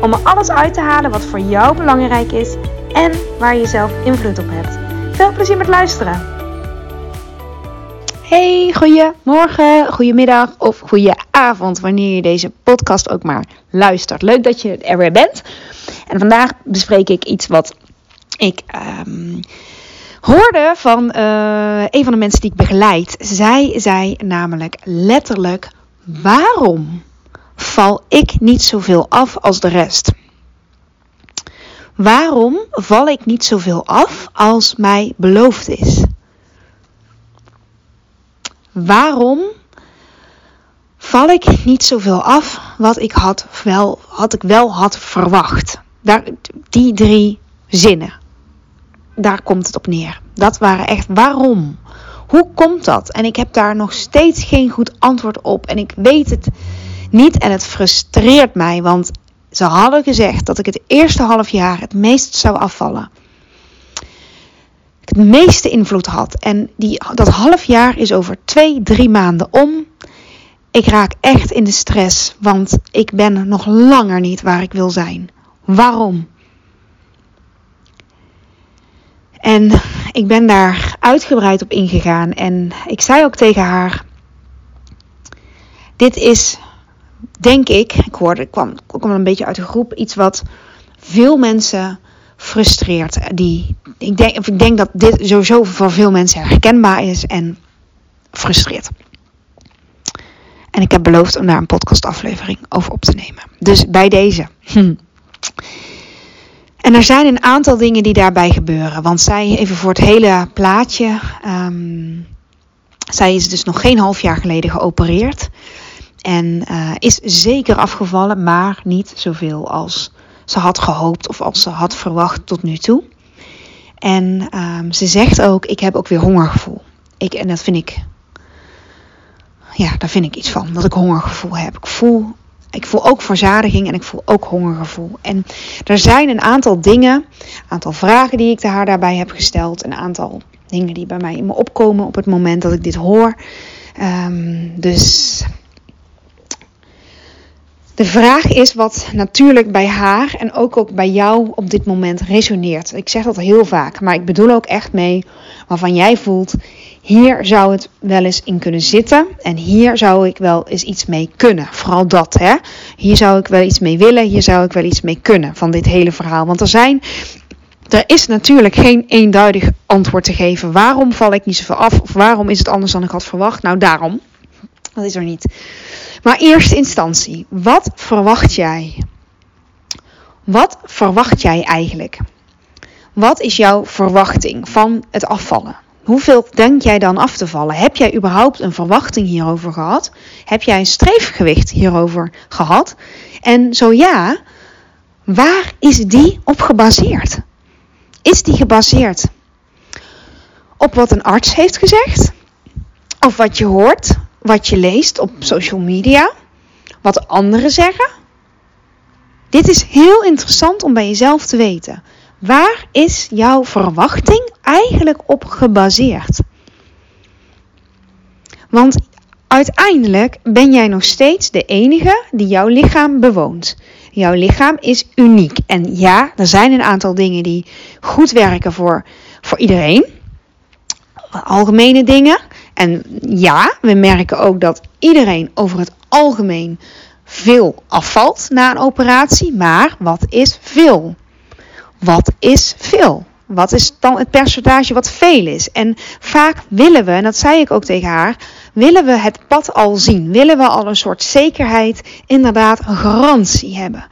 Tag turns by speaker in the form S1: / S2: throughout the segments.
S1: om er alles uit te halen wat voor jou belangrijk is en waar je zelf invloed op hebt. Veel plezier met luisteren! Hey, goedemorgen, goedemiddag of goede avond wanneer je deze podcast ook maar luistert. Leuk dat je er weer bent. En vandaag bespreek ik iets wat ik um, hoorde van uh, een van de mensen die ik begeleid. Zij zei namelijk letterlijk: waarom val ik niet zoveel af als de rest? Waarom val ik niet zoveel af als mij beloofd is? Waarom val ik niet zoveel af wat ik had wel, had ik wel had verwacht? Daar, die drie zinnen. Daar komt het op neer. Dat waren echt waarom. Hoe komt dat? En ik heb daar nog steeds geen goed antwoord op. En ik weet het niet en het frustreert mij. Want ze hadden gezegd dat ik het eerste half jaar het meest zou afvallen. Het meeste invloed had. En die, dat half jaar is over twee, drie maanden om. Ik raak echt in de stress, want ik ben nog langer niet waar ik wil zijn. Waarom? En ik ben daar uitgebreid op ingegaan. En ik zei ook tegen haar: Dit is, denk ik, ik hoorde, ik kwam, ik kwam een beetje uit de groep, iets wat veel mensen frustreert. Die, ik, denk, ik denk dat dit sowieso voor veel mensen herkenbaar is en frustreert. En ik heb beloofd om daar een podcastaflevering over op te nemen. Dus bij deze. Hm. En er zijn een aantal dingen die daarbij gebeuren. Want zij, even voor het hele plaatje. Um, zij is dus nog geen half jaar geleden geopereerd. En uh, is zeker afgevallen, maar niet zoveel als ze had gehoopt of als ze had verwacht tot nu toe. En um, ze zegt ook: Ik heb ook weer hongergevoel. Ik, en dat vind ik. Ja, daar vind ik iets van. Dat ik hongergevoel heb. Ik voel ik voel ook verzadiging en ik voel ook hongergevoel. En er zijn een aantal dingen, een aantal vragen die ik haar daarbij heb gesteld. Een aantal dingen die bij mij in me opkomen op het moment dat ik dit hoor. Um, dus de vraag is wat natuurlijk bij haar en ook, ook bij jou op dit moment resoneert. Ik zeg dat heel vaak, maar ik bedoel ook echt mee waarvan jij voelt: hier zou het wel eens in kunnen zitten en hier zou ik wel eens iets mee kunnen. Vooral dat, hè? Hier zou ik wel iets mee willen, hier zou ik wel iets mee kunnen van dit hele verhaal. Want er zijn er is natuurlijk geen eenduidig antwoord te geven. Waarom val ik niet zoveel af? Of waarom is het anders dan ik had verwacht? Nou, daarom. Dat is er niet. Maar eerste instantie, wat verwacht jij? Wat verwacht jij eigenlijk? Wat is jouw verwachting van het afvallen? Hoeveel denk jij dan af te vallen? Heb jij überhaupt een verwachting hierover gehad? Heb jij een streefgewicht hierover gehad? En zo ja, waar is die op gebaseerd? Is die gebaseerd op wat een arts heeft gezegd? Of wat je hoort wat je leest op social media, wat anderen zeggen. Dit is heel interessant om bij jezelf te weten. Waar is jouw verwachting eigenlijk op gebaseerd? Want uiteindelijk ben jij nog steeds de enige die jouw lichaam bewoont. Jouw lichaam is uniek. En ja, er zijn een aantal dingen die goed werken voor, voor iedereen. Algemene dingen. En ja, we merken ook dat iedereen over het algemeen veel afvalt na een operatie. Maar wat is veel? Wat is veel? Wat is dan het percentage wat veel is? En vaak willen we, en dat zei ik ook tegen haar, willen we het pad al zien. Willen we al een soort zekerheid, inderdaad een garantie hebben.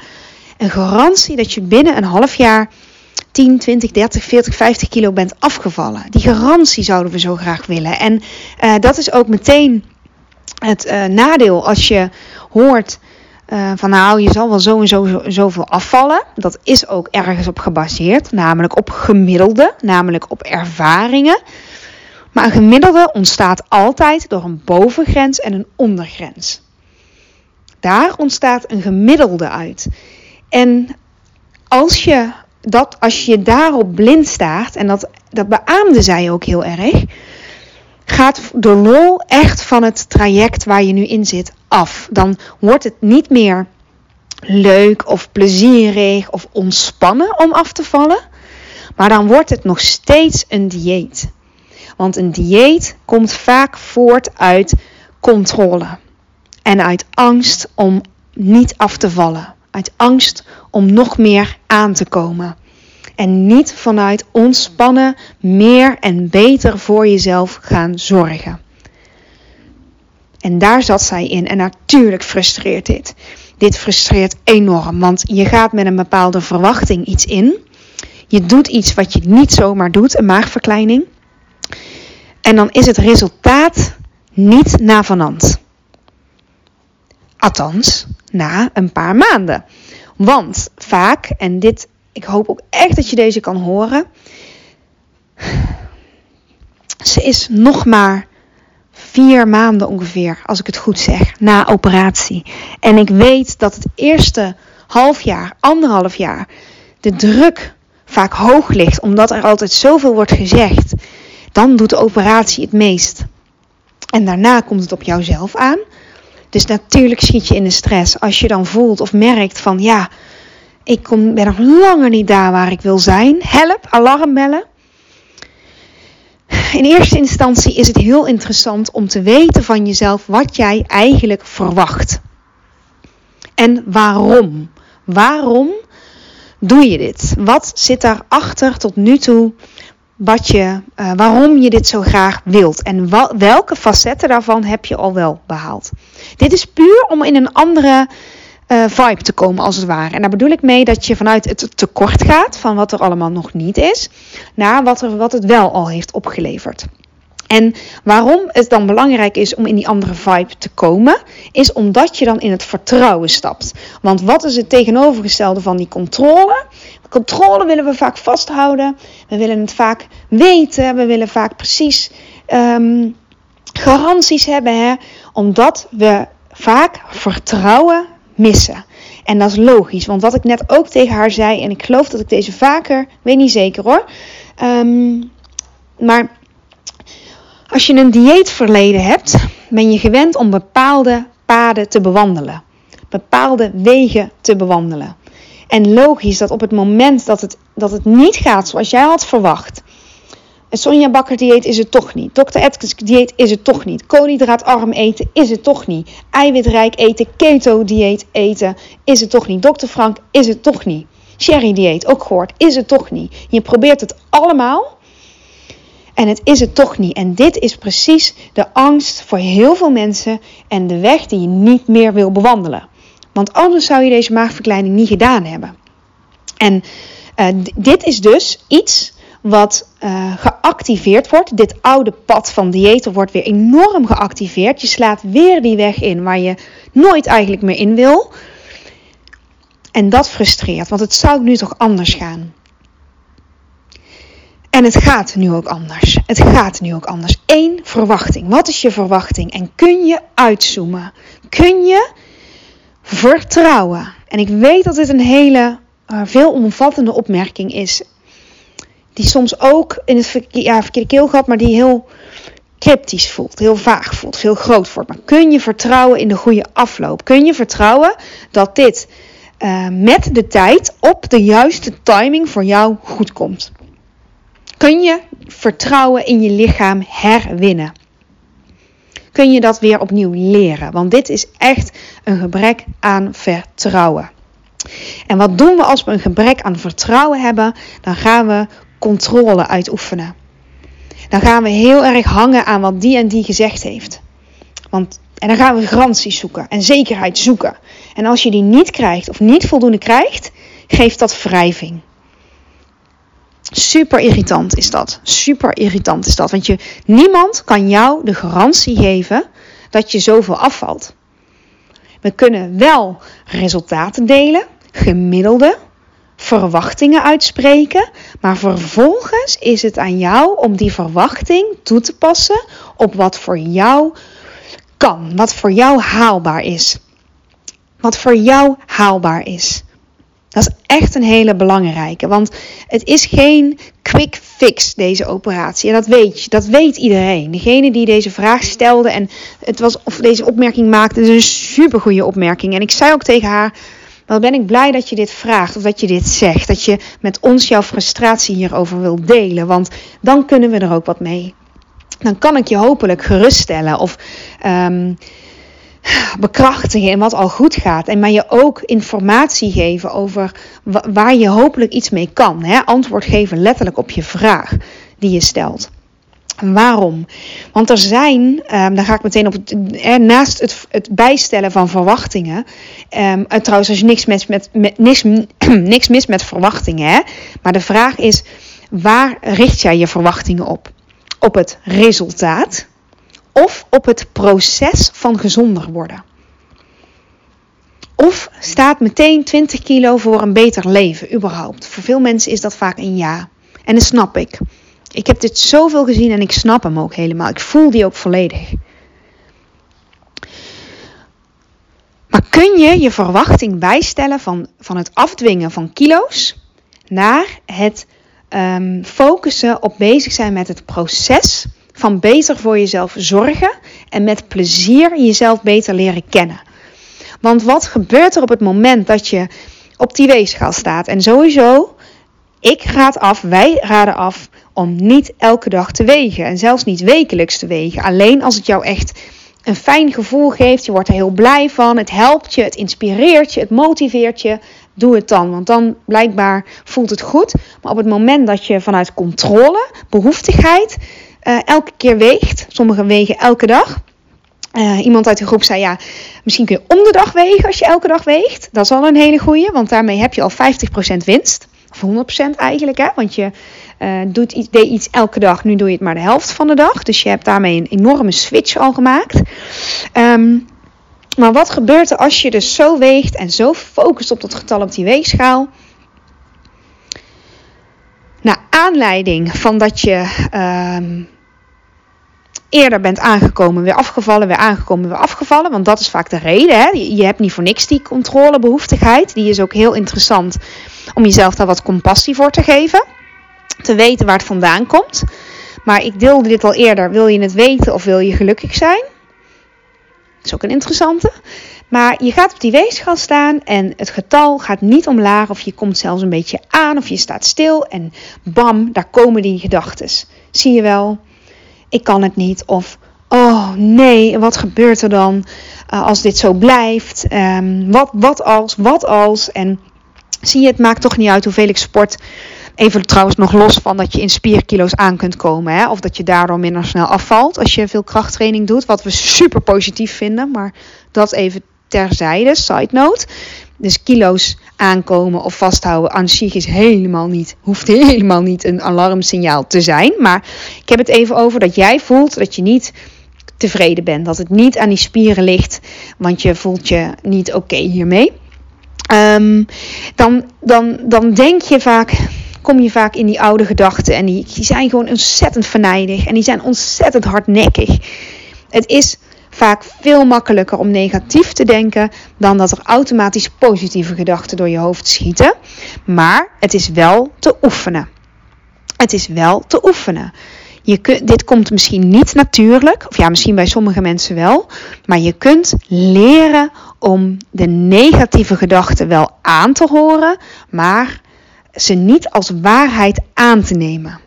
S1: Een garantie dat je binnen een half jaar 10, 20, 30, 40, 50 kilo bent afgevallen. Die garantie zouden we zo graag willen. En uh, dat is ook meteen het uh, nadeel als je hoort uh, van nou, je zal wel zo en zo, zoveel afvallen. Dat is ook ergens op gebaseerd, namelijk op gemiddelde, namelijk op ervaringen. Maar een gemiddelde ontstaat altijd door een bovengrens en een ondergrens. Daar ontstaat een gemiddelde uit. En als je, dat, als je daarop blind staart, en dat, dat beaamde zij ook heel erg, gaat de lol echt van het traject waar je nu in zit af. Dan wordt het niet meer leuk of plezierig of ontspannen om af te vallen, maar dan wordt het nog steeds een dieet. Want een dieet komt vaak voort uit controle en uit angst om niet af te vallen, uit angst om nog meer aan te komen. En niet vanuit ontspannen meer en beter voor jezelf gaan zorgen. En daar zat zij in. En natuurlijk frustreert dit. Dit frustreert enorm, want je gaat met een bepaalde verwachting iets in. Je doet iets wat je niet zomaar doet, een maagverkleining. En dan is het resultaat niet navenant. Althans, na een paar maanden. Want vaak, en dit, ik hoop ook echt dat je deze kan horen. Ze is nog maar vier maanden ongeveer, als ik het goed zeg, na operatie. En ik weet dat het eerste half jaar, anderhalf jaar, de druk vaak hoog ligt, omdat er altijd zoveel wordt gezegd. Dan doet de operatie het meest. En daarna komt het op jouzelf aan. Dus natuurlijk schiet je in de stress als je dan voelt of merkt van ja, ik kom, ben nog langer niet daar waar ik wil zijn. Help, alarmbellen in eerste instantie is het heel interessant om te weten van jezelf wat jij eigenlijk verwacht. En waarom? Waarom doe je dit? Wat zit daarachter tot nu toe? Wat je, uh, waarom je dit zo graag wilt en welke facetten daarvan heb je al wel behaald? Dit is puur om in een andere uh, vibe te komen, als het ware. En daar bedoel ik mee dat je vanuit het tekort gaat, van wat er allemaal nog niet is, naar wat, er, wat het wel al heeft opgeleverd. En waarom het dan belangrijk is om in die andere vibe te komen, is omdat je dan in het vertrouwen stapt. Want wat is het tegenovergestelde van die controle? Controle willen we vaak vasthouden. We willen het vaak weten. We willen vaak precies um, garanties hebben. Hè? Omdat we vaak vertrouwen missen. En dat is logisch, want wat ik net ook tegen haar zei, en ik geloof dat ik deze vaker, weet niet zeker hoor. Um, maar als je een dieetverleden hebt, ben je gewend om bepaalde paden te bewandelen. Bepaalde wegen te bewandelen. En logisch dat op het moment dat het, dat het niet gaat zoals jij had verwacht, het Sonja Bakker dieet is het toch niet. Dr. Atkins dieet is het toch niet. Koolhydraatarm eten is het toch niet. Eiwitrijk eten, keto dieet eten is het toch niet. Dr. Frank is het toch niet. Sherry dieet, ook gehoord, is het toch niet. Je probeert het allemaal en het is het toch niet. En dit is precies de angst voor heel veel mensen en de weg die je niet meer wil bewandelen. Want anders zou je deze maagverkleining niet gedaan hebben. En uh, dit is dus iets wat uh, geactiveerd wordt. Dit oude pad van diëten wordt weer enorm geactiveerd. Je slaat weer die weg in waar je nooit eigenlijk meer in wil. En dat frustreert, want het zou nu toch anders gaan. En het gaat nu ook anders. Het gaat nu ook anders. Eén verwachting. Wat is je verwachting? En kun je uitzoomen? Kun je vertrouwen? En ik weet dat dit een hele uh, veelomvattende opmerking is die soms ook in het ja, verkeerde keelgat, maar die heel cryptisch voelt, heel vaag voelt, heel groot wordt. Maar kun je vertrouwen in de goede afloop? Kun je vertrouwen dat dit uh, met de tijd op de juiste timing voor jou goed komt? Kun je vertrouwen in je lichaam herwinnen? Kun je dat weer opnieuw leren? Want dit is echt een gebrek aan vertrouwen. En wat doen we als we een gebrek aan vertrouwen hebben? Dan gaan we controle uitoefenen. Dan gaan we heel erg hangen aan wat die en die gezegd heeft. Want, en dan gaan we garanties zoeken en zekerheid zoeken. En als je die niet krijgt of niet voldoende krijgt, geeft dat wrijving. Super irritant is dat. Super irritant is dat. Want je, niemand kan jou de garantie geven dat je zoveel afvalt. We kunnen wel resultaten delen, gemiddelde verwachtingen uitspreken, maar vervolgens is het aan jou om die verwachting toe te passen op wat voor jou kan, wat voor jou haalbaar is. Wat voor jou haalbaar is. Dat is echt een hele belangrijke, want het is geen quick fix deze operatie. En dat weet je, dat weet iedereen. Degene die deze vraag stelde en het was of deze opmerking maakte, is een super goede opmerking. En ik zei ook tegen haar: wat ben ik blij dat je dit vraagt of dat je dit zegt, dat je met ons jouw frustratie hierover wilt delen, want dan kunnen we er ook wat mee. Dan kan ik je hopelijk geruststellen of um, bekrachtigen in wat al goed gaat. En maar je ook informatie geven over waar je hopelijk iets mee kan. Hè? Antwoord geven letterlijk op je vraag die je stelt. Waarom? Want er zijn, um, daar ga ik meteen op, naast het, het, bijstellen van verwachtingen. Um, trouwens, als je niks, met, met, met, niks, niks mis met verwachtingen. Hè? Maar de vraag is, waar richt jij je verwachtingen op? Op het resultaat of op het proces van gezonder worden? Of staat meteen 20 kilo voor een beter leven, überhaupt? Voor veel mensen is dat vaak een ja. En dat snap ik. Ik heb dit zoveel gezien en ik snap hem ook helemaal. Ik voel die ook volledig. Maar kun je je verwachting bijstellen van, van het afdwingen van kilo's naar het um, focussen op bezig zijn met het proces van beter voor jezelf zorgen en met plezier jezelf beter leren kennen? Want wat gebeurt er op het moment dat je op die weegschaal staat? En sowieso, ik raad af, wij raden af om niet elke dag te wegen. En zelfs niet wekelijks te wegen. Alleen als het jou echt een fijn gevoel geeft. Je wordt er heel blij van. Het helpt je, het inspireert je, het motiveert je. Doe het dan. Want dan blijkbaar voelt het goed. Maar op het moment dat je vanuit controle, behoeftigheid, uh, elke keer weegt. Sommigen wegen elke dag. Uh, iemand uit de groep zei ja, misschien kun je om de dag wegen als je elke dag weegt. Dat is al een hele goeie, want daarmee heb je al 50% winst. Of 100% eigenlijk, hè? want je uh, doet iets, deed iets elke dag, nu doe je het maar de helft van de dag. Dus je hebt daarmee een enorme switch al gemaakt. Um, maar wat gebeurt er als je dus zo weegt en zo focust op dat getal op die weegschaal? Naar aanleiding van dat je um, eerder bent aangekomen, weer afgevallen, weer aangekomen, weer afgevallen. Want dat is vaak de reden. Hè? Je hebt niet voor niks die controlebehoeftigheid. Die is ook heel interessant om jezelf daar wat compassie voor te geven te weten waar het vandaan komt. Maar ik deelde dit al eerder. Wil je het weten of wil je gelukkig zijn? Dat is ook een interessante. Maar je gaat op die weegschaal staan en het getal gaat niet omlaag of je komt zelfs een beetje aan of je staat stil en bam, daar komen die gedachten. Zie je wel, ik kan het niet of oh nee, wat gebeurt er dan uh, als dit zo blijft? Um, wat, wat als, wat als? En zie je, het maakt toch niet uit hoeveel ik sport. Even trouwens nog los van dat je in spierkilo's aan kunt komen. Hè? Of dat je daardoor minder snel afvalt als je veel krachttraining doet. Wat we super positief vinden. Maar dat even terzijde, side note. Dus kilo's aankomen of vasthouden aan zich is helemaal niet, hoeft helemaal niet een alarmsignaal te zijn. Maar ik heb het even over dat jij voelt dat je niet tevreden bent. Dat het niet aan die spieren ligt, want je voelt je niet oké hiermee. Um, dan, dan, dan denk je vaak, kom je vaak in die oude gedachten. En die, die zijn gewoon ontzettend verneidig. En die zijn ontzettend hardnekkig. Het is vaak veel makkelijker om negatief te denken dan dat er automatisch positieve gedachten door je hoofd schieten. Maar het is wel te oefenen. Het is wel te oefenen. Je kunt, dit komt misschien niet natuurlijk, of ja, misschien bij sommige mensen wel, maar je kunt leren om de negatieve gedachten wel aan te horen, maar ze niet als waarheid aan te nemen.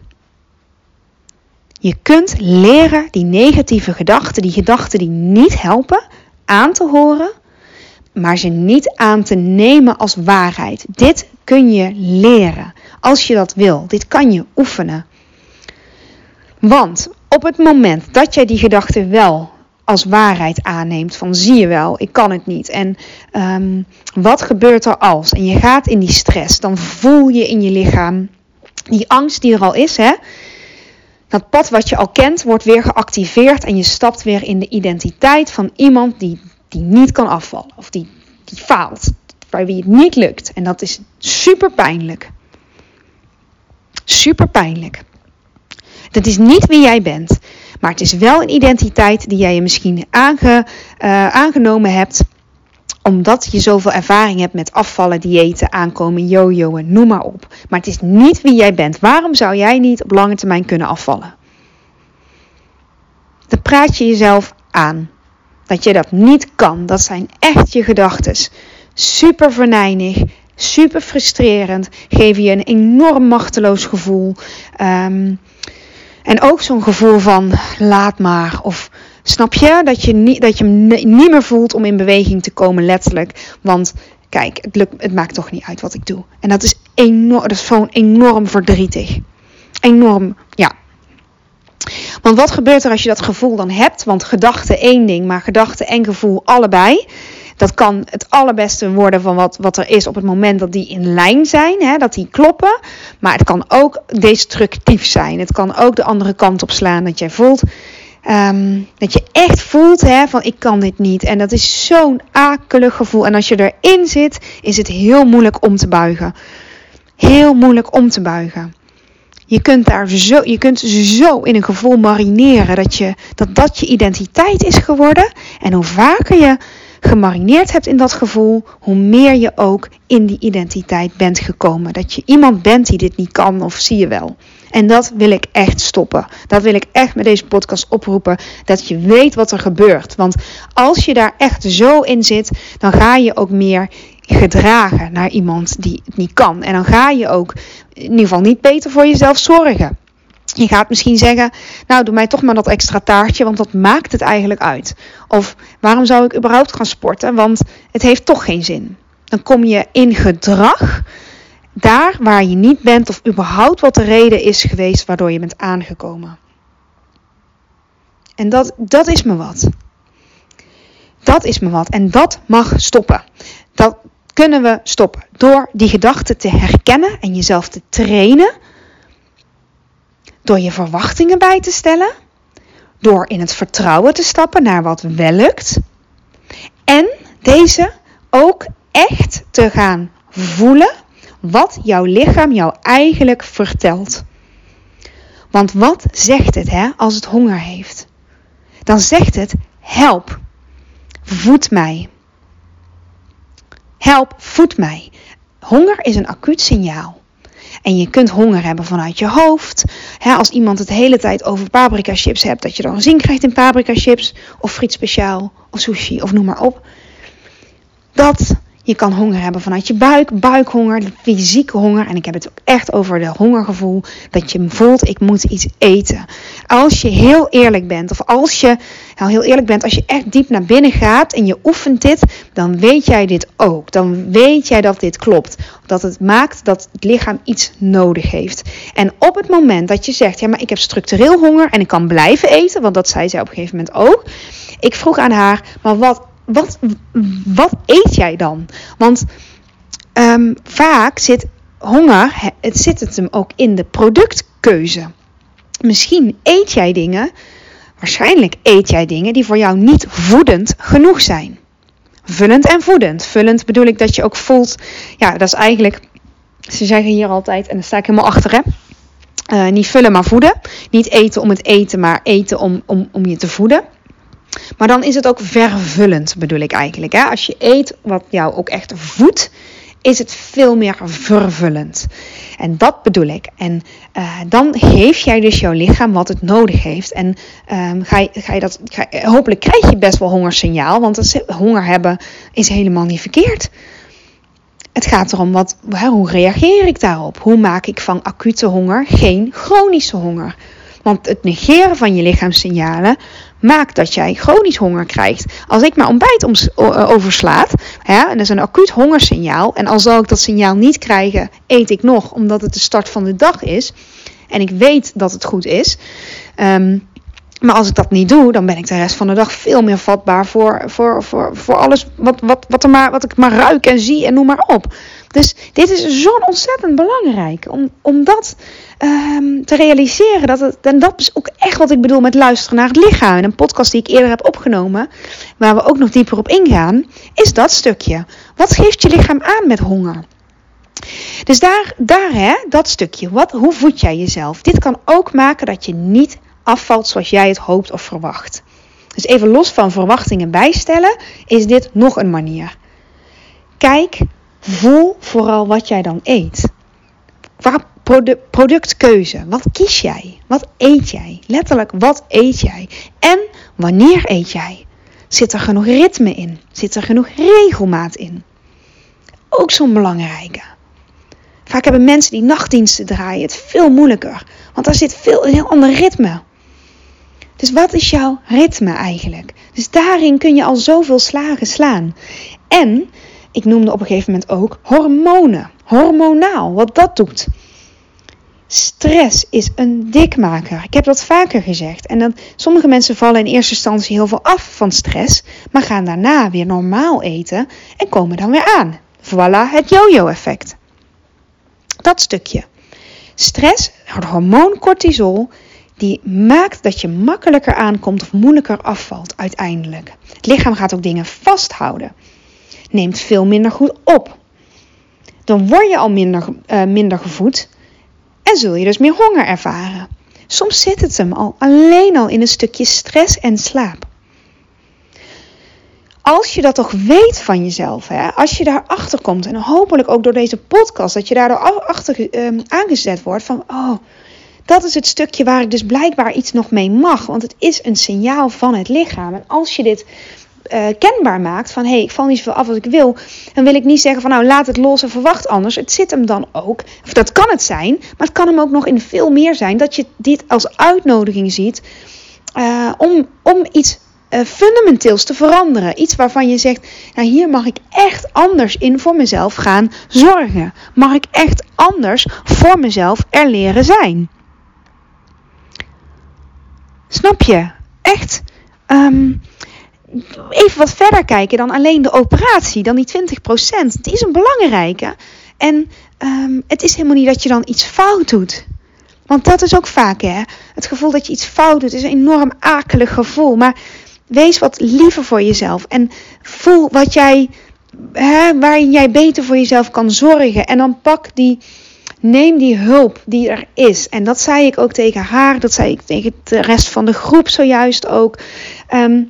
S1: Je kunt leren die negatieve gedachten, die gedachten die niet helpen, aan te horen, maar ze niet aan te nemen als waarheid. Dit kun je leren als je dat wil. Dit kan je oefenen. Want op het moment dat jij die gedachten wel als waarheid aanneemt. Van zie je wel, ik kan het niet. En um, wat gebeurt er als? En je gaat in die stress. Dan voel je in je lichaam die angst die er al is. Hè? Dat pad wat je al kent wordt weer geactiveerd. En je stapt weer in de identiteit van iemand die die niet kan afvallen of die, die faalt, bij wie het niet lukt. En dat is super pijnlijk. Super pijnlijk. Dat is niet wie jij bent, maar het is wel een identiteit die jij je misschien uh, aangenomen hebt omdat je zoveel ervaring hebt met afvallen, diëten, aankomen, jojoen, noem maar op. Maar het is niet wie jij bent. Waarom zou jij niet op lange termijn kunnen afvallen? Dan praat je jezelf aan dat je dat niet kan. Dat zijn echt je gedachten. Super verneinig, super frustrerend, geven je een enorm machteloos gevoel. Um, en ook zo'n gevoel van laat maar of Snap je? Dat je, niet, dat je hem niet meer voelt om in beweging te komen, letterlijk. Want kijk, het, het maakt toch niet uit wat ik doe. En dat is, enorm, dat is gewoon enorm verdrietig. Enorm, ja. Want wat gebeurt er als je dat gevoel dan hebt? Want gedachte één ding, maar gedachte en gevoel allebei. Dat kan het allerbeste worden van wat, wat er is op het moment dat die in lijn zijn, hè, dat die kloppen. Maar het kan ook destructief zijn. Het kan ook de andere kant op slaan. Dat jij voelt, Ehm, dat je echt voelt hè, van ik kan dit niet. En dat is zo'n akelig gevoel. En als je erin zit, is het heel moeilijk om te buigen. Heel moeilijk om te buigen. Je kunt daar zo, je kunt zo in een gevoel marineren dat, je, dat dat je identiteit is geworden. En hoe vaker je gemarineerd hebt in dat gevoel, hoe meer je ook in die identiteit bent gekomen. Dat je iemand bent die dit niet kan, of zie je wel. En dat wil ik echt stoppen. Dat wil ik echt met deze podcast oproepen. Dat je weet wat er gebeurt. Want als je daar echt zo in zit, dan ga je ook meer gedragen naar iemand die het niet kan. En dan ga je ook in ieder geval niet beter voor jezelf zorgen. Je gaat misschien zeggen, nou doe mij toch maar dat extra taartje, want dat maakt het eigenlijk uit. Of waarom zou ik überhaupt gaan sporten, want het heeft toch geen zin. Dan kom je in gedrag daar waar je niet bent of überhaupt wat de reden is geweest waardoor je bent aangekomen. En dat, dat is me wat. Dat is me wat. En dat mag stoppen. Dat kunnen we stoppen door die gedachten te herkennen en jezelf te trainen. Door je verwachtingen bij te stellen. Door in het vertrouwen te stappen naar wat wel lukt. En deze ook echt te gaan voelen wat jouw lichaam jou eigenlijk vertelt. Want wat zegt het hè, als het honger heeft? Dan zegt het: help, voed mij. Help, voed mij. Honger is een acuut signaal. En je kunt honger hebben vanuit je hoofd. als iemand het hele tijd over paprika chips hebt, dat je dan zin krijgt in paprika chips, of friet speciaal, of sushi, of noem maar op. Dat je kan honger hebben vanuit je buik, buikhonger, fysieke honger. En ik heb het ook echt over de hongergevoel. Dat je voelt, ik moet iets eten. Als je heel eerlijk bent, of als je nou, heel eerlijk bent, als je echt diep naar binnen gaat en je oefent dit, dan weet jij dit ook. Dan weet jij dat dit klopt. Dat het maakt dat het lichaam iets nodig heeft. En op het moment dat je zegt, ja, maar ik heb structureel honger en ik kan blijven eten, want dat zei zij op een gegeven moment ook. Ik vroeg aan haar, maar wat wat, wat eet jij dan? Want ehm, vaak zit honger, het zit het hem ook in de productkeuze. Misschien eet jij dingen, waarschijnlijk eet jij dingen die voor jou niet voedend genoeg zijn. Vullend en voedend. Vullend bedoel ik dat je ook voelt, ja, dat is eigenlijk, ze zeggen hier altijd, en daar sta ik helemaal achter, hè. Uh, niet vullen, maar voeden. Niet eten om het eten, maar eten om, om, om je te voeden. Maar dan is het ook vervullend, bedoel ik eigenlijk. Hè? Als je eet wat jou ook echt voedt, is het veel meer vervullend. En dat bedoel ik. En uh, dan geef jij dus jouw lichaam wat het nodig heeft. En um, ga, je, dat, ga, hopelijk krijg je best wel hongersignaal. Want honger hebben is helemaal niet verkeerd. Het gaat erom wat, hoe reageer ik daarop? Hoe maak ik van acute honger geen chronische honger? Want het negeren van je lichaamssignalen maakt dat jij chronisch honger krijgt. Als ik mijn ontbijt overslaat, hè, en dat is een acuut hongersignaal, en al zal ik dat signaal niet krijgen, eet ik nog, omdat het de start van de dag is, en ik weet dat het goed is. Um, Maar als ik dat niet doe, dan ben ik de rest van de dag veel meer vatbaar voor, voor, voor, voor alles wat, wat, wat, er maar, wat ik maar ruik en zie en noem maar op. Dus dit is zo'n ontzettend belangrijk. Om, om dat ehm, te realiseren. Dat het, en dat is ook echt wat ik bedoel met luisteren naar het lichaam. In een podcast die ik eerder heb opgenomen. Waar we ook nog dieper op ingaan. Is dat stukje. Wat geeft je lichaam aan met honger? Dus daar, daar hè, dat stukje. Wat, hoe voed jij jezelf? Dit kan ook maken dat je niet afvalt zoals jij het hoopt of verwacht. Dus even los van verwachtingen bijstellen, is dit nog een manier. Kijk, voel vooral wat jij dan eet. productkeuze. Wat kies jij? Wat eet jij? Letterlijk, wat eet jij? En wanneer eet jij? Zit er genoeg ritme in? Zit er genoeg regelmaat in? Ook zo'n belangrijke. Vaak hebben mensen die nachtdiensten draaien het veel moeilijker. Want daar zit veel, een heel ander ritme. Dus wat is jouw ritme eigenlijk? Dus daarin kun je al zoveel slagen slaan. En ik noemde op een gegeven moment ook hormonen. Hormonaal, wat dat doet. Stress is een dikmaker. Ik heb dat vaker gezegd. En dan, sommige mensen vallen in eerste instantie heel veel af van stress, maar gaan daarna weer normaal eten en komen dan weer aan. Voilà, het yo-yo-effect. Dat stukje. Stress, het hormoon cortisol, die maakt dat je makkelijker aankomt of moeilijker afvalt uiteindelijk. Het lichaam gaat ook dingen vasthouden. Neemt veel minder goed op. Dan word je al minder, uh, minder gevoed en zul je dus meer honger ervaren. Soms zit het hem al alleen al in een stukje stress en slaap. Als je dat toch weet van jezelf, hè, als je daarachter komt en hopelijk ook door deze podcast, dat je daardoor achter uh, aangezet wordt van, oh, dat is het stukje waar ik dus blijkbaar iets nog mee mag. Want het is een signaal van het lichaam. En als je dit uh, kenbaar maakt van hé, hey, ik val niet zoveel af als ik wil, dan wil ik niet zeggen van nou laat het los en verwacht anders. Het zit hem dan ook, of dat kan het zijn, maar het kan hem ook nog in veel meer zijn dat je dit als uitnodiging ziet uh, om, om iets uh, fundamenteels te veranderen. Iets waarvan je zegt, nou hier mag ik echt anders in voor mezelf gaan zorgen. Mag ik echt anders voor mezelf er leren zijn. Snap je? Echt. Um, even wat verder kijken dan alleen de operatie, dan die 20%. Die is een belangrijke. En um, het is helemaal niet dat je dan iets fout doet. Want dat is ook vaak, hè? Het gevoel dat je iets fout doet is een enorm akelig gevoel. Maar wees wat liever voor jezelf. En voel wat jij, hè, waarin jij beter voor jezelf kan zorgen. En dan pak die Neem die hulp die er is. En dat zei ik ook tegen haar, dat zei ik tegen de rest van de groep zojuist ook. Ehm,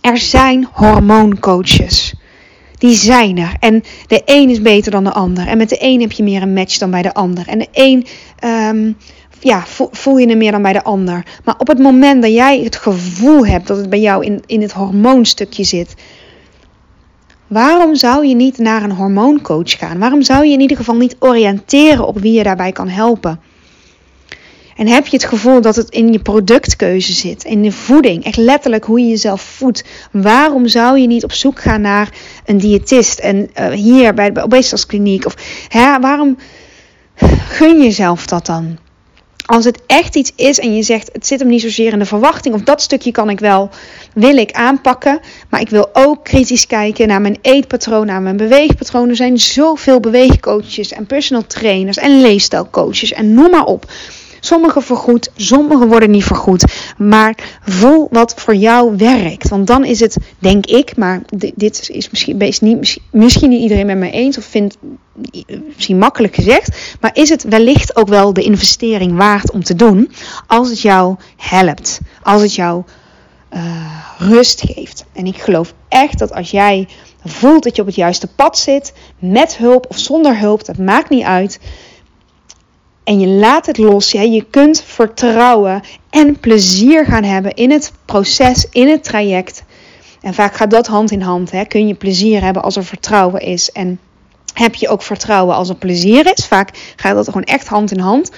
S1: er zijn hormooncoaches. Die zijn er. En de een is beter dan de ander. En met de een heb je meer een match dan bij de ander. En de een um, ja, voel je er meer dan bij de ander. Maar op het moment dat jij het gevoel hebt dat het bij jou in, in het hormoonstukje zit, Waarom zou je niet naar een hormooncoach gaan? Waarom zou je in ieder geval niet oriënteren op wie je daarbij kan helpen? En heb je het gevoel dat het in je productkeuze zit, in de voeding, echt letterlijk hoe je jezelf voedt? Waarom zou je niet op zoek gaan naar een diëtist en uh, hier bij de obesitaskliniek? Of hè, waarom gun jezelf dat dan? Als het echt iets is en je zegt het zit hem niet zozeer in de verwachting of dat stukje kan ik wel, wil ik aanpakken. Maar ik wil ook kritisch kijken naar mijn eetpatroon, naar mijn beweegpatroon. Er zijn zoveel beweegcoaches en personal trainers en leefstijlcoaches en noem maar op. Sommige vergoed, sommige worden niet vergoed. Maar voel wat voor jou werkt. Want dan is het, denk ik, maar dit is misschien, is niet, misschien niet iedereen met mij eens of vindt misschien makkelijk gezegd, maar is het wellicht ook wel de investering waard om te doen als het jou helpt, als het jou uh, rust geeft. En ik geloof echt dat als jij voelt dat je op het juiste pad zit, met hulp of zonder hulp, dat maakt niet uit, en je laat het los. Ja, je kunt vertrouwen en plezier gaan hebben in het proces, in het traject. En vaak gaat dat hand in hand. Hè. Kun je plezier hebben als er vertrouwen is. En heb je ook vertrouwen als er plezier is. Vaak gaat dat gewoon echt hand in hand.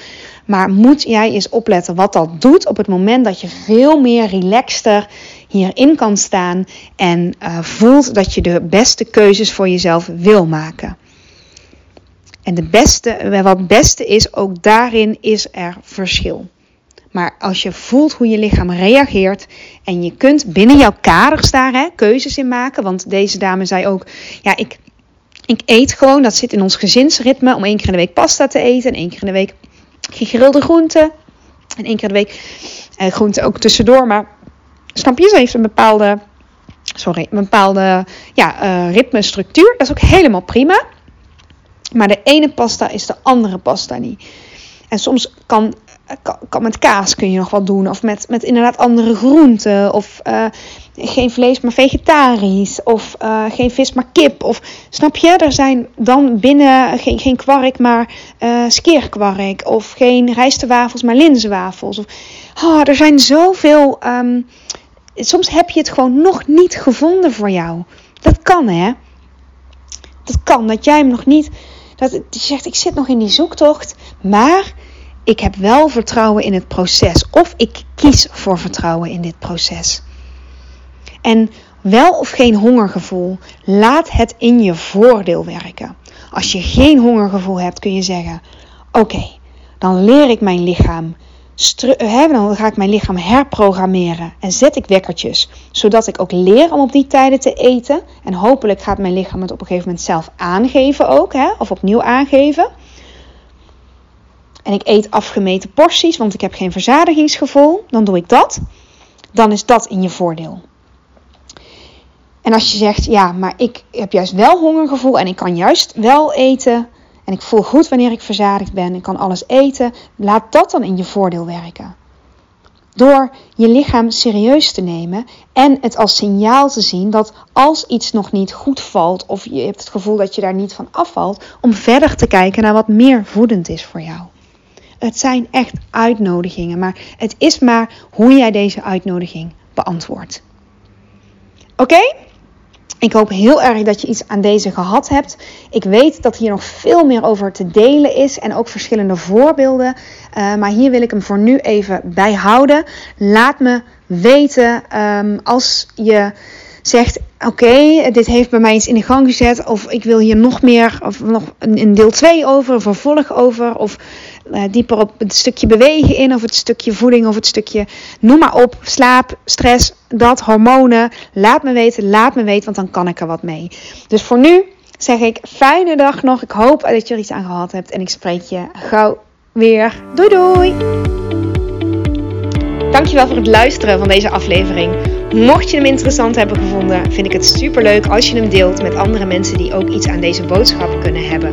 S1: Maar moet jij eens opletten wat dat doet op het moment dat je veel meer relaxter hierin kan staan en uh, voelt dat je de beste keuzes voor jezelf wil maken. En de beste, wat het beste is, ook daarin is er verschil. Maar als je voelt hoe je lichaam reageert en je kunt binnen jouw kaders daar hè, keuzes in maken. Want deze dame zei ook, ja, ik, ik eet gewoon, dat zit in ons gezinsritme, om één keer in de week pasta te eten en één keer in de week gegrilde groenten. En één keer in de week eh, groenten ook tussendoor. Maar snap je, ze heeft een bepaalde, sorry, een bepaalde ja, uh, ritme, structuur. Dat is ook helemaal prima. Maar de ene pasta is de andere pasta niet. En soms kan, kan, met kaas kun je nog wat doen. Of met, met inderdaad andere groenten. Of uh, geen vlees maar vegetarisch. Of uh, geen vis maar kip. Of snap je? Er zijn dan binnen geen, geen kwark maar skeerkwark. Of geen rijstewafels maar linzenwafels. Of, oh, er zijn zoveel. Um, soms heb je het gewoon nog niet gevonden voor jou. Dat kan hè. Dat kan. Dat jij hem nog niet dat je zegt, ik zit nog in die zoektocht, maar ik heb wel vertrouwen in het proces. Of ik kies voor vertrouwen in dit proces. En wel of geen hongergevoel, laat het in je voordeel werken. Als je geen hongergevoel hebt, kun je zeggen: Oké, dan leer ik mijn lichaam dan ga ik mijn lichaam herprogrammeren en zet ik wekkertjes, zodat ik ook leer om op die tijden te eten. En hopelijk gaat mijn lichaam het op een gegeven moment zelf aangeven ook, hè, of opnieuw aangeven. En ik eet afgemeten porties, want ik heb geen verzadigingsgevoel. Dan doe ik dat. Dan is dat in je voordeel. En als je zegt, ja, maar ik heb juist wel hongergevoel en ik kan juist wel eten en ik voel goed wanneer ik verzadigd ben. Ik kan alles eten. Laat dat dan in je voordeel werken. Door je lichaam serieus te nemen en het als signaal te zien dat als iets nog niet goed valt of je hebt het gevoel dat je daar niet van afvalt, om verder te kijken naar wat meer voedend is voor jou. Het zijn echt uitnodigingen, maar het is maar hoe jij deze uitnodiging beantwoordt. Oké? Ik hoop heel erg dat je iets aan deze gehad hebt. Ik weet dat hier nog veel meer over te delen is en ook verschillende voorbeelden. Uh, maar hier wil ik hem voor nu even bij houden. Laat me weten um, als je zegt: Oké, dit heeft bij mij iets in de gang gezet. Of ik wil hier nog meer, of nog een deel 2 over, een vervolg over. Of uh, dieper op het stukje bewegen in, of het stukje voeding, of het stukje noem maar op. Slaap, stress, dat, hormonen. Laat me weten, laat me weten, want dan kan ik er wat mee. Dus voor nu zeg ik fijne dag nog. Ik hoop dat je er iets aan gehad hebt. En ik spreek je gauw weer. Doei doei! Dankjewel voor het luisteren van deze aflevering. Mocht je hem interessant hebben gevonden, vind ik het super leuk als je hem deelt met andere mensen die ook iets aan deze boodschap kunnen hebben.